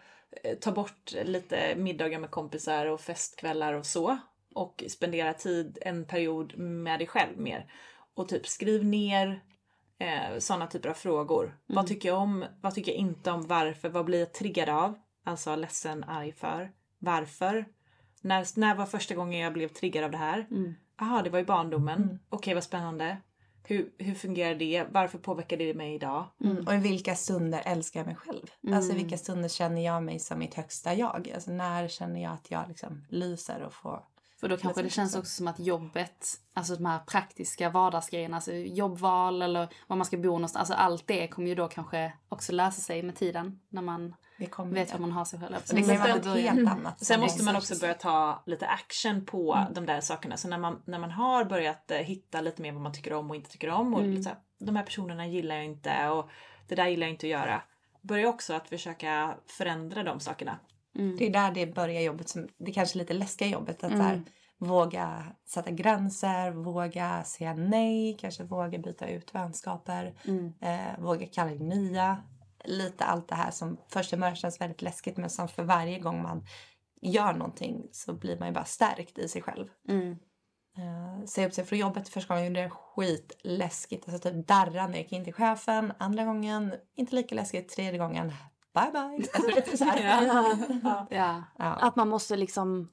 ta bort lite middagar med kompisar och festkvällar och så. Och spendera tid en period med dig själv mer. Och typ skriv ner eh, sådana typer av frågor. Vad tycker jag om? Vad tycker jag inte om? Varför? Vad blir jag triggad av? Alltså ledsen, arg för. Varför? När, när var första gången jag blev triggad av det här? Mm. Det var i barndomen. Okej, vad spännande. Hur, hur fungerar det? Varför påverkar det mig idag? Och i vilka stunder älskar jag mig själv? Alltså i vilka stunder känner jag mig som mitt högsta jag? Alltså när känner jag att jag liksom lyser och får... För då kanske det känns också som att jobbet, alltså de här praktiska vardagsgrejerna, alltså jobbval eller var man ska bo någonstans, alltså allt det kommer ju då kanske också lösa sig med tiden när man Det kommer vet vad man har sig själv. Det kan något helt annat. Sen måste man också börja ta lite action på Mm. de där sakerna. Så när man, när man har börjat eh, hitta lite mer vad man tycker om och inte tycker om och Mm. så här, de här personerna gillar jag inte och det där gillar jag inte att göra. Börja också att försöka förändra de sakerna. Det är där det börjar jobbet, som, det kanske lite läskiga jobbet. Att Mm. här, våga sätta gränser, våga säga nej, kanske våga byta ut vänskaper, Mm. eh, våga kalla det nya. Lite allt det här som först i början känns väldigt läskigt men som för varje gång man gör någonting så blir man ju bara stärkt i sig själv. Mm. Uh, säga upp sig från jobbet första gången det är skitläskigt. Alltså typ darra när jag gick in till chefen. Andra gången inte lika läskigt. Tredje gången bye bye. Alltså, här. [LAUGHS] Ja. ja. Att man måste liksom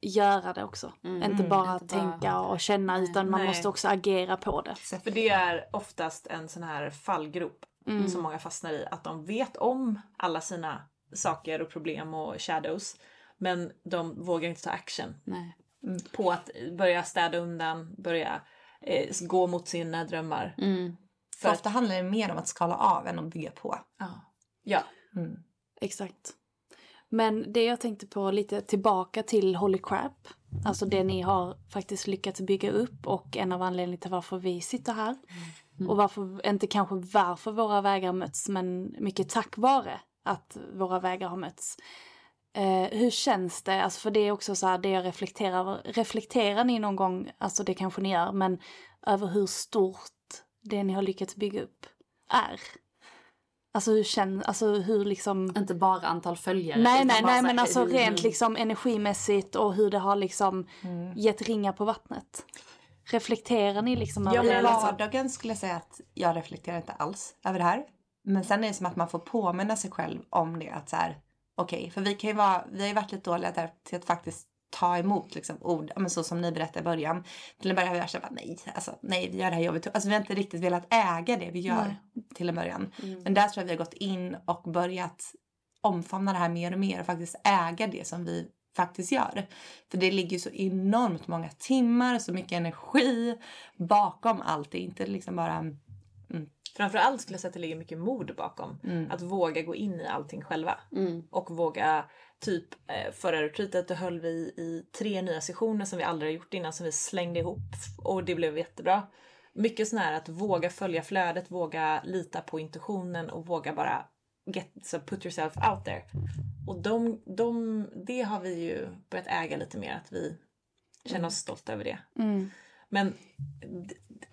göra det också. Mm. Inte bara Inte bara- tänka och känna utan man Nej. måste också agera på det. För det är oftast en sån här fallgrop Mm. som många fastnar i. Att de vet om alla sina saker och problem och shadows. Men de vågar inte ta action Nej. på att börja städa undan, börja eh, gå mot sina drömmar. Mm. För ofta handlar det mer om att skala av än att bygga på. Ja. ja. Mm. Exakt. Men det jag tänkte på lite tillbaka till Holy Crap. Alltså det ni har faktiskt lyckats bygga upp och en av anledningarna till varför vi sitter här. Och varför, inte kanske varför våra vägar möts men mycket tack vare att våra vägar har mötts. Eh, hur känns det? Alltså för det är också så här, det jag reflekterar över. Reflekterar ni någon gång, alltså det kanske ni gör, men över hur stort det ni har lyckats bygga upp är? Alltså hur känns, alltså hur liksom... Inte bara antal följare. Nej, nej, nej, men alltså hur- rent liksom energimässigt och hur det har liksom Mm. gett ringar på vattnet. Reflekterar ni liksom Ja, över men det? i Liksom? vardagen skulle jag säga att jag reflekterar inte alls över det här. Men sen är det som att man får påminna sig själv om det. Att så här, okej, för vi kan ju vara, vi har ju varit lite dåliga där till att faktiskt ta emot liksom, ord, men så som ni berättade i början. Till en början har jag känt nej, alltså, nej, vi gör det här jobbet. Alltså vi har inte riktigt velat äga det vi gör till en början. Men där tror jag vi har gått in och börjat omfamna det här mer och mer och faktiskt äga det som vi faktiskt gör. För det ligger så enormt många timmar, så mycket energi bakom allt. Det är inte liksom bara... Framförallt skulle jag säga att det ligger mycket mod bakom. Mm. Att våga gå in i allting själva. Mm. Och våga, typ eh, förra retreatet då höll vi i tre nya sessioner som vi aldrig har gjort innan som vi slängde ihop och det blev jättebra. Mycket sån här att våga följa flödet, våga lita på intuitionen och våga bara get, so put yourself out there. Och de, de, det har vi ju börjat äga lite mer, att vi känner oss stolta över det. Mm. Men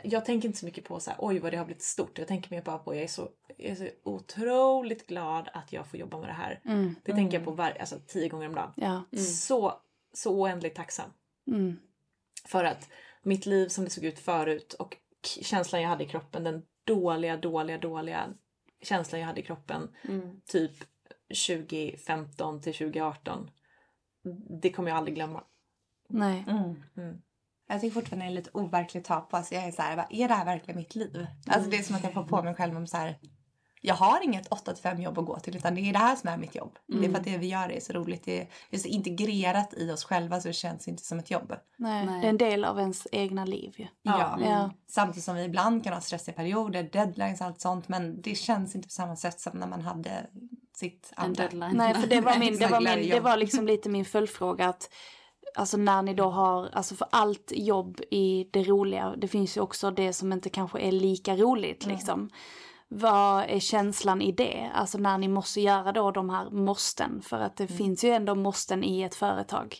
jag tänker inte så mycket på så här, oj vad det har blivit stort. Jag tänker mer bara på, jag är så, jag är så otroligt glad att jag får jobba med det här. Mm. Det tänker jag på var, alltså, tio gånger om dagen. Ja. Så, så oändligt tacksam. Mm. För att mitt liv som det såg ut förut och känslan jag hade i kroppen, den dåliga, dåliga, dåliga känslan jag hade i kroppen Mm. typ 2015 till 2018. Det kommer jag aldrig glömma. Nej. Mm. Jag tycker fortfarande det är lite overkligt att ta på. Alltså jag är så här, är det här verkligen mitt liv? Alltså det är som att jag får på mig själv om så här, jag har inget 8-5 jobb att gå till utan det är det här som är mitt jobb. Det är för att det vi gör är så roligt. Det är, det är så integrerat i oss själva så det känns inte som ett jobb. Nej. Nej. Det är en del av ens egna liv ju. Ja. Ja. Samtidigt som vi ibland kan ha stressiga perioder, deadlines och allt sånt. Men det känns inte på samma sätt som när man hade sitt En andra. deadline. Nej, för det var, [LAUGHS] min, det, var min, det var liksom lite min följdfråga att Alltså när ni då har, alltså för allt jobb i det roliga, det finns ju också det som inte kanske är lika roligt liksom. Vad är känslan i det? Alltså när ni måste göra då de här måsten, för att det finns ju ändå måsten i ett företag.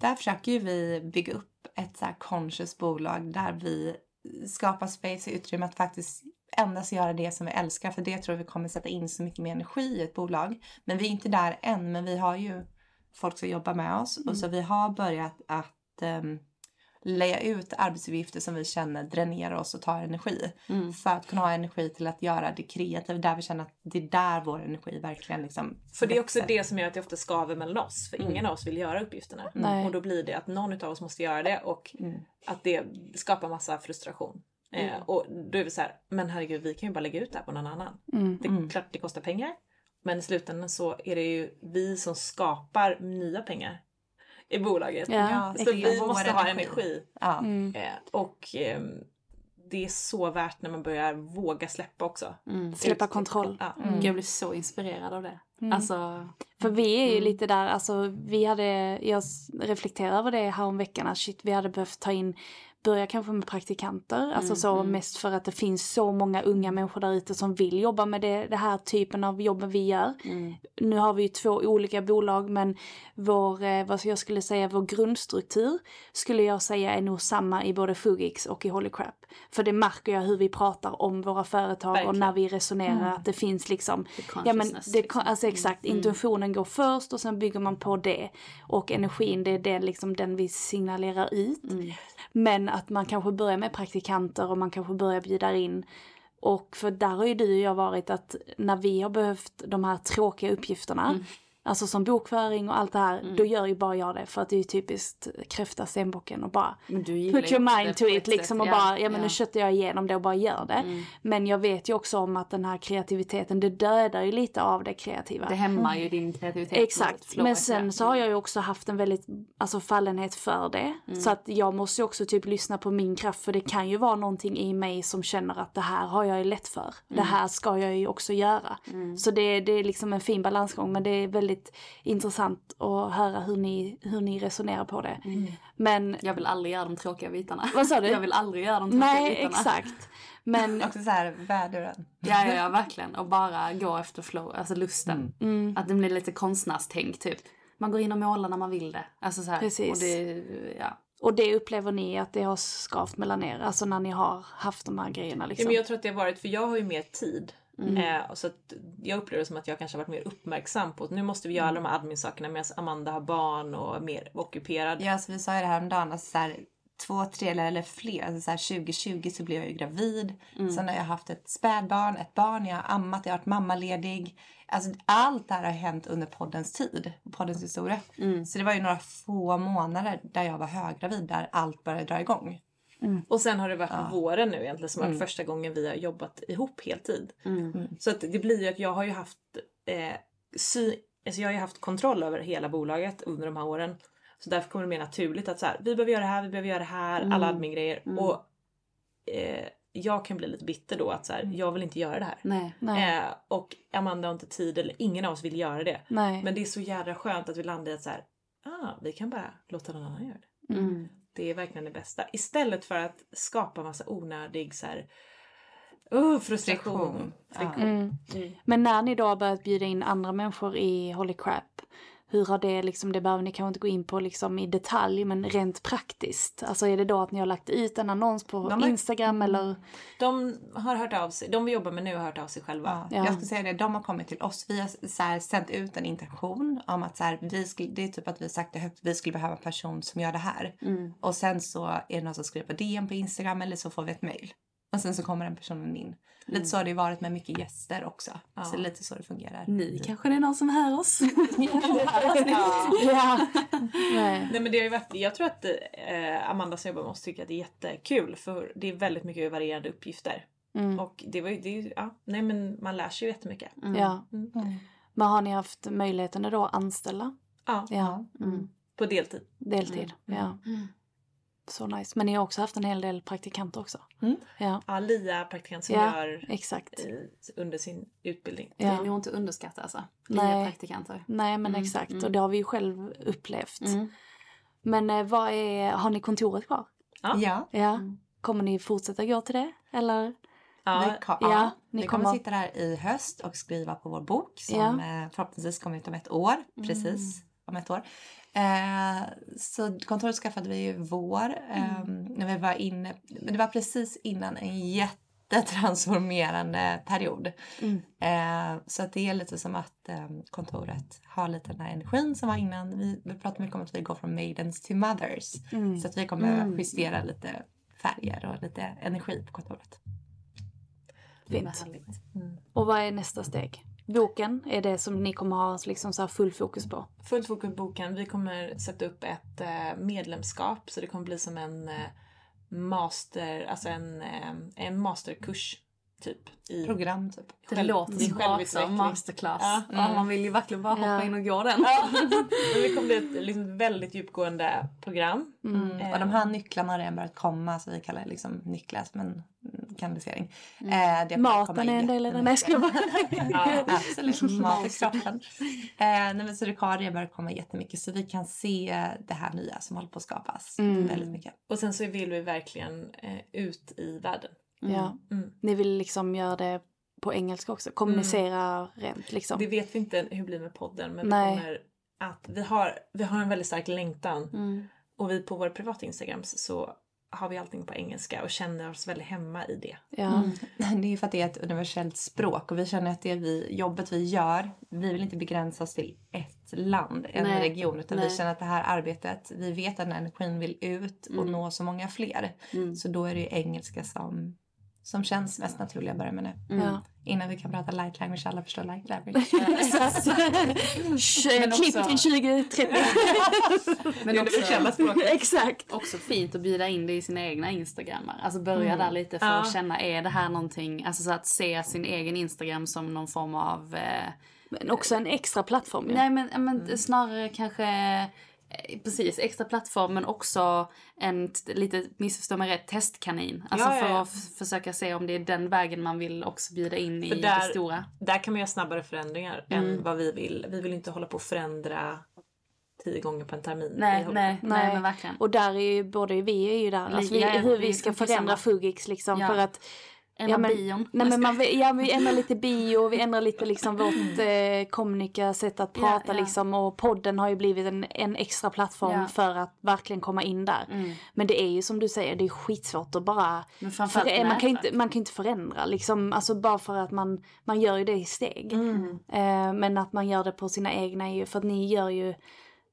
Där försöker ju vi bygga upp ett så här conscious bolag där vi skapar space och utrymme att faktiskt endast göra det som vi älskar. För det tror vi kommer sätta in så mycket mer energi i ett bolag. Men vi är inte där än, men vi har ju folk som jobbar med oss. Och så vi har börjat att um, lägga ut arbetsuppgifter som vi känner dränerar oss och tar energi. Mm. För att kunna ha energi till att göra det kreativa, där vi känner att det är där vår energi verkligen liksom För det är också det som gör att det ofta skaver mellan oss. För ingen av oss vill göra uppgifterna. Nej. Och då blir det att någon av oss måste göra det och att det skapar massa frustration. Eh, och då är vi så här, men herregud vi kan ju bara lägga ut det här på någon annan. Det är klart det kostar pengar. Men i slutändan så är det ju vi som skapar nya pengar i bolaget. Ja, så vi måste ha energi. Ja. Mm. Eh, och ehm, det är så värt när man börjar våga släppa också. Mm. Släppa Ut- kontroll. Ja. Jag blir så inspirerad av det. Alltså, För vi är ju lite där, alltså vi hade, jag reflekterar över det här om veckan, att shit vi hade behövt ta in, börja kanske med praktikanter, alltså så mest för att det finns så många unga människor där ute som vill jobba med det, det här typen av jobb vi gör. Nu har vi ju två olika bolag men vår, eh, vad jag skulle säga, vår grundstruktur skulle jag säga är nog samma i både Fugix och i Holy Crap. För det märker jag hur vi pratar om våra företag och Verkligen. när vi resonerar att det finns liksom, ja men det, liksom. alltså exakt, intentionen går först och sen bygger man på det. Och energin det är det, liksom den vi signalerar ut. Men att man kanske börjar med praktikanter och man kanske börjar bjuda in. Och för där har ju du och jag varit att när vi har behövt de här tråkiga uppgifterna. Alltså som bokföring och allt det här, då gör ju bara jag det för att det är ju typiskt kräfta stenbocken och bara put your mind to it liksom och ja, bara, ja men ja. nu köttar jag igenom det och bara gör det. Men jag vet ju också om att den här kreativiteten, det dödar ju lite av det kreativa. det hämmar ju din kreativitet. Exakt, men sen så har jag ju också haft en väldigt alltså, fallenhet för det. Så att jag måste ju också typ lyssna på min kraft för det kan ju vara någonting i mig som känner att det här har jag ju lätt för. Det här ska jag ju också göra. Så det, det är liksom en fin balansgång men det är väldigt väldigt intressant att höra hur ni, hur ni resonerar på det. Men Jag vill aldrig göra de tråkiga bitarna. Vad sa du? [LAUGHS] Jag vill aldrig göra de tråkiga nej, bitarna. exakt. Men [LAUGHS] Också så här, väduren. Ja, ja, ja, [LAUGHS] verkligen. Och bara gå efter flow, alltså lusten. mm, Att det blir lite konstnärstänk typ. Man går in och målar när man vill det. Alltså så här. Precis. Och det, ja. Och det upplever ni att det har skavt mellan er? Alltså när ni har haft de här grejerna Ja, liksom? men jag tror att det har varit, för jag har ju mer tid. Eh, så jag upplever det som att jag kanske har varit mer uppmärksam på att nu måste vi göra alla de här admin-sakerna medan Amanda har barn och mer ockuperad. Ja, alltså vi sa ju det här om dagen, alltså så här, två, tre eller fler. Alltså så här, 2020 så blev jag ju gravid. Sen har jag haft ett spädbarn, ett barn, jag har ammat, jag har varit mammaledig. Alltså allt det här har hänt under poddens tid, poddens historia. Så det var ju några få månader där jag var höggravid, där allt började dra igång. Och sen har det varit våren nu egentligen som har varit första gången vi har jobbat ihop heltid. Så att det blir ju att jag har ju haft eh, sy, alltså jag har ju haft kontroll över hela bolaget under de här åren. Så därför kommer det mer naturligt att så här, vi behöver göra det här, vi behöver göra det här, alla admin-grejer. Och eh, jag kan bli lite bitter då att så här, jag vill inte göra det här. Nej. Nej. Eh, och Amanda har inte tid eller ingen av oss vill göra det. Nej. Men det är så jävla skönt att vi landar i att så här, ah, vi kan bara låta någon annan göra det. Mm. Det är verkligen det bästa. Istället för att skapa massa onödig så här, oh, frustration. Friktion. Ja. Mm. Men när ni då har börjat bjuda in andra människor i Holy Crap, hur har det liksom, det behöver ni kanske inte gå in på liksom i detalj, men rent praktiskt. Alltså är det då att ni har lagt ut en annons på De har- Instagram eller? De har hört av sig, de vi jobbar med nu har hört av sig själva. Ja. Ja. Jag skulle säga det, de har kommit till oss. Vi har så här, sänt ut en intention om att så här, vi skulle, det är typ att vi har sagt det högt, vi skulle behöva en person som gör det här. Och sen så är det någon som skriver på DM på Instagram eller så får vi ett mail. Och sen så kommer den personen in. Lite så har det varit med mycket gäster också. Så lite så det fungerar. Ni kanske det är någon som hör oss. [LAUGHS] Ja. Nej. Nej men det har ju varit, jag tror att eh, Amanda som jobbar med oss tycker att det är jättekul för det är väldigt mycket varierande uppgifter. Mm. Och det var ju, det är ja, nej men man lär sig ju jättemycket. Ja. Mm. Men har ni haft möjligheten då att anställa? Ja, Ja. Mm. på deltid. Deltid. Ja. Så nice. Men ni har också haft en hel del praktikanter också? Mm. Ja. Ja, Lia praktikant som Ja, gör exakt. eh, under sin utbildning. Det är Ja. nog inte underskatta alltså. Nej. Praktikanter. Nej men Mm, exakt mm. och det har vi ju själv upplevt. Mm. Men eh, vad är, har ni kontoret kvar? Ja. Ja. Kommer ni fortsätta gå till det? Eller? Ja, Vi, ja, ja, ni vi kommer kommer- sitta där i höst och skriva på vår bok som Ja. eh, förhoppningsvis kommer ut om ett år. Precis om ett år. Eh, så kontoret skaffade vi ju vår. Eh, när vi var inne, men det var precis innan en jättetransformerande period. Eh, så att det är lite som att eh, kontoret har lite den här energin som var innan. Vi, vi pratade mycket om att vi går från maidens till mothers. Så att vi kommer justera lite färger och lite energi på kontoret. Fint. Härligt. Och vad är nästa steg? Boken är det som ni kommer ha liksom så här full fokus på? Fullt fokus på boken. Vi kommer sätta upp ett eh, medlemskap så det kommer bli som en eh, master, alltså en, eh, en masterkurs typ. I Program typ. Det Själv- låter bra också. självutveckling. Masterclass. Ja. Ja. man vill ju verkligen bara hoppa Ja. in och gå den. Ja, [LAUGHS] men det kommer bli ett liksom, väldigt djupgående program. Mm. Eh, Och de här nycklarna har redan börjat komma så vi kallar det liksom nycklar som en mm, kanalisering. Eh, Maten är en del i det. Nej, jag bara. [LAUGHS] Ja. Absolut, mat i kroppen. Eh, nej, men så det har redan börjat komma jättemycket så vi kan se det här nya som håller på att skapas. Mm. Väldigt mycket. Och sen så vill vi verkligen eh, ut i världen. Ja. Mm. Ni vill liksom göra det på engelska också? Kommunicera rent liksom? Det vet vi inte hur det blir med podden men Nej. vi kommer att vi har, vi har en väldigt stark längtan. Mm. Och vi på vår privata Instagrams så har vi allting på engelska och känner oss väldigt hemma i det. Ja. [LAUGHS] Det är ju för att det är ett universellt språk och vi känner att det vi, jobbet vi gör, vi vill inte begränsa oss till ett land, en Nej. region. Utan Nej. vi känner att det här arbetet, vi vet att den här energin vill ut och nå så många fler. Så då är det ju engelska som, som känns mest naturliga att börja med nu. Ja. Innan vi kan prata light language, alla förstår light language. [LAUGHS] [LAUGHS] Men Klipp till 2030. [LAUGHS] Men också, Exakt. också fint att bjuda in det i sina egna instagrammar. Alltså börja där lite för Ja. att känna, är det här någonting, alltså så att se sin egen instagram som någon form av eh, Men också en extra plattform. Ja. Nej men, men snarare kanske precis, extra plattform men också en, lite, missförstå mig rätt, testkanin. Alltså Ja, ja, för ja. att f- försöka se om det är den vägen man vill också bjuda in i För det där- stora. Där kan man göra snabbare förändringar Mm. än vad vi vill. Vi vill inte hålla på och förändra tio gånger på en termin. Nej, nej, nej, Nej. men verkligen. Och där är ju både vi är ju där, alltså vi, Ja, ja, hur vi ska förändra. Fugix liksom Ja. för att Ändra ja, men- bion. Nej men man, ja, vi ändrar lite [LAUGHS] bio, vi ändrar lite liksom vårt eh, kommunika sätt att prata ja. liksom och podden har ju blivit en, en extra plattform Ja. för att verkligen komma in där. Mm. Men det är ju som du säger, det är skitsvårt att bara för, man, kan inte, man kan inte förändra liksom, alltså bara för att man, man gör ju det i steg. Mm. Eh, men att man gör det på sina egna är ju, för att ni gör ju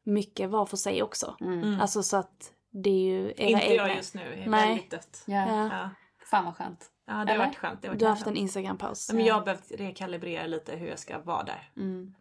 mycket var för sig också. Mm. Alltså så att det är ju era Inte egna. jag just nu, är Nej. väldigt dött. Ja. Ja. Ja. Fan vad skönt. Ja, det har Eller? varit skönt. Det har varit Du har haft en Instagram-paus. Men jag har behövt rekalibrera lite hur jag ska vara där. Mm.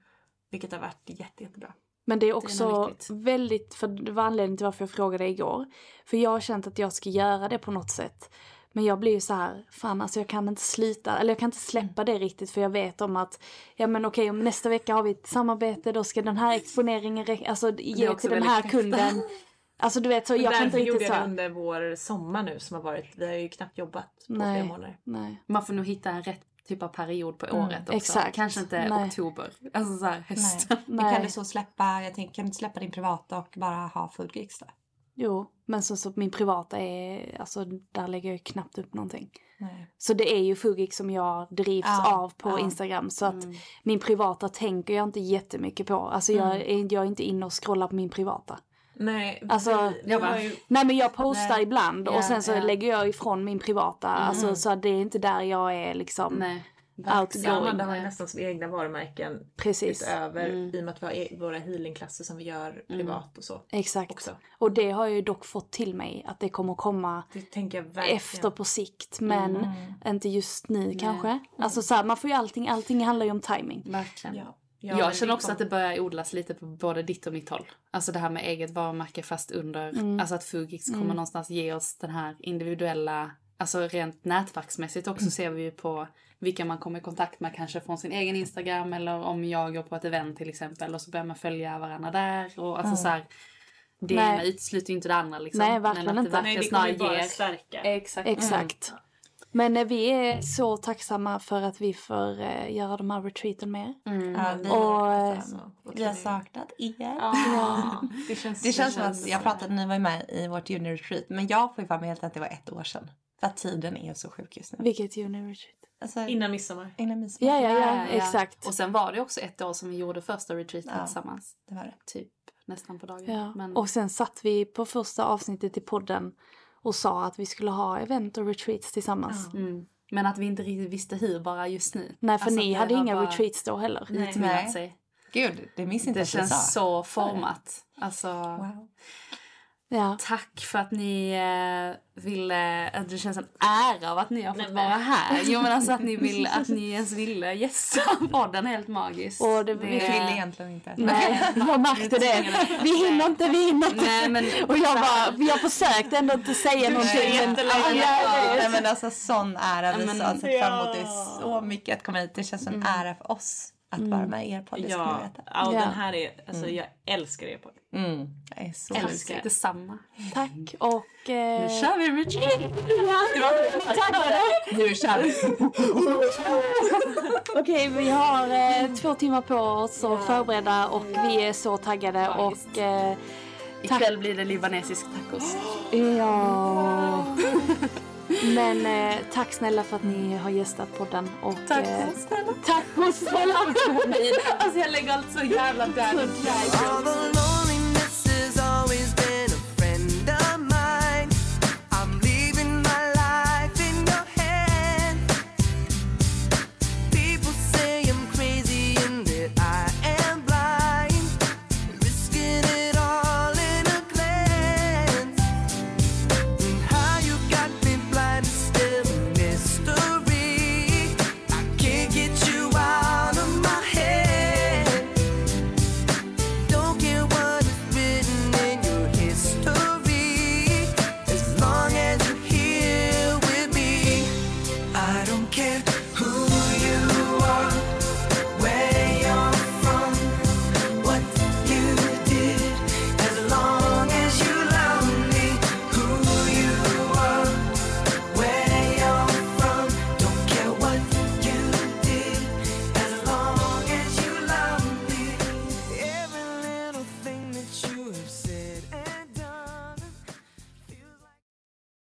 Vilket har varit jätte, jättebra. Men det är också viktigt. väldigt, för det var anledningen till varför jag frågade igår. För jag har känt att jag ska göra det på något sätt. Men jag blir ju så här, fan alltså jag kan inte sluta, eller jag kan inte släppa det riktigt för jag vet om att, ja men okej om nästa vecka har vi ett samarbete då ska den här exponeringen räcka, alltså ge till den här kunden. [LAUGHS] Alltså du vet så, jag kan inte gjorde riktigt så jag det under vår sommar nu som har varit. Vi har ju knappt jobbat på Nej. flera månader. nej. Man får nog hitta en rätt typ av period på året också. exakt. Kanske inte Nej. oktober. Alltså såhär Nej. hösten. Men Nej. kan du så släppa, jag tänker, kan du släppa din privata och bara ha full gigs då? Jo, men så, så min privata är, alltså där lägger jag ju knappt upp någonting. Nej. Så det är ju Fugik som jag drivs Ja, av på ja. Instagram. Så att Mm. min privata tänker jag inte jättemycket på. Alltså jag, Mm. är, jag är inte inne och scrollar på min privata. Nej, Alltså, vi, jag har bara- ju... Nej men jag postar Nej. ibland och sen så ja. lägger jag ifrån min privata. Alltså så att det är inte där jag är liksom Nej. outgoing. Ja, Amanda har ju nästan som egna varumärken Precis. utöver Mm. i och med att vi har e- våra healingklasser som vi gör privat och så. Exakt. Också. Och det har jag ju dock fått till mig att det kommer komma Det tänker jag verkligen. efter på sikt. Men Mm. inte just nu kanske. Alltså så här, man får ju allting, allting handlar ju om timing. Verkligen. Ja. Jag men känner det också att det börjar odlas lite på både ditt och mitt håll. Alltså det här med eget varumärke fast under, Mm. alltså att Fugix kommer någonstans ge oss den här individuella, alltså rent nätverksmässigt också ser vi ju på vilka man kommer i kontakt med kanske från sin egen Instagram eller om jag går på ett event till exempel och så börjar man följa varandra där och alltså så här, det Nej. ena utesluter ju inte det andra liksom. Nej, verkligen Men att inte. det Nej, verkligen det kommer snarare ju bara ger... stärka. Exakt. Exakt. Men eh, vi är så tacksamma för att vi får eh, göra de här retreaten med er. Mm. Ja, vi, Och, eh, vi har saknat er. Ja, det känns, Det känns som att jag pratade, ni var ju med i vårt junior retreat, men jag får ju för mig helt att det var ett år sedan. För att tiden är så sjuk just nu. Vilket juni retreat? Alltså, Innan midsommar. innan midsommar. Ja, ja, ja, exakt. Och sen var det också ett år som vi gjorde första retreaten Ja. tillsammans. Det var det. Typ nästan på dagen. Ja. Men... Och sen satt vi på första avsnittet i podden och sa att vi skulle ha event och retreats tillsammans. Mm. Men att vi inte riktigt visste hur bara just nu. Nej, för Alltså, ni hade inga bara retreats då heller. Nej. sig. Gud, det minns inte Det känns så format. Alltså, Wow. Ja. tack för att ni eh, ville... Att det känns en ära av att ni har fått vara här. Jo men alltså att ni, [LAUGHS] vill, att ni ens ville gästa podden helt magiskt. Och det- Vi vi ville egentligen inte. Nej, [LAUGHS] jag märkte det. Vi hinner inte, vi hinner inte. Nej men... Och jag bara, jag försökte ändå inte säga någonting. Men, jättelänge. Nej men alltså sån ära. Vi men- har sett fram emot det så mycket att komma hit. Det känns som en ära för oss att vara med i er podd. Ja, ja, och den här är, alltså jag älskar er podd. Mm. Jag är så Älskar detsamma. Tack och... Eh, Nu kör vi retreat! Nu kör vi! [LAUGHS] Okej, vi har eh, två timmar på oss att förbereda och vi är så taggade och... Eh, Ikväll blir det libanesisk tacos. ja... [LAUGHS] Men eh, tack snälla för att ni har gästat podden och... Tack eh, snälla. Tack snälla! [LAUGHS] Alltså jag lägger allt så jävla där.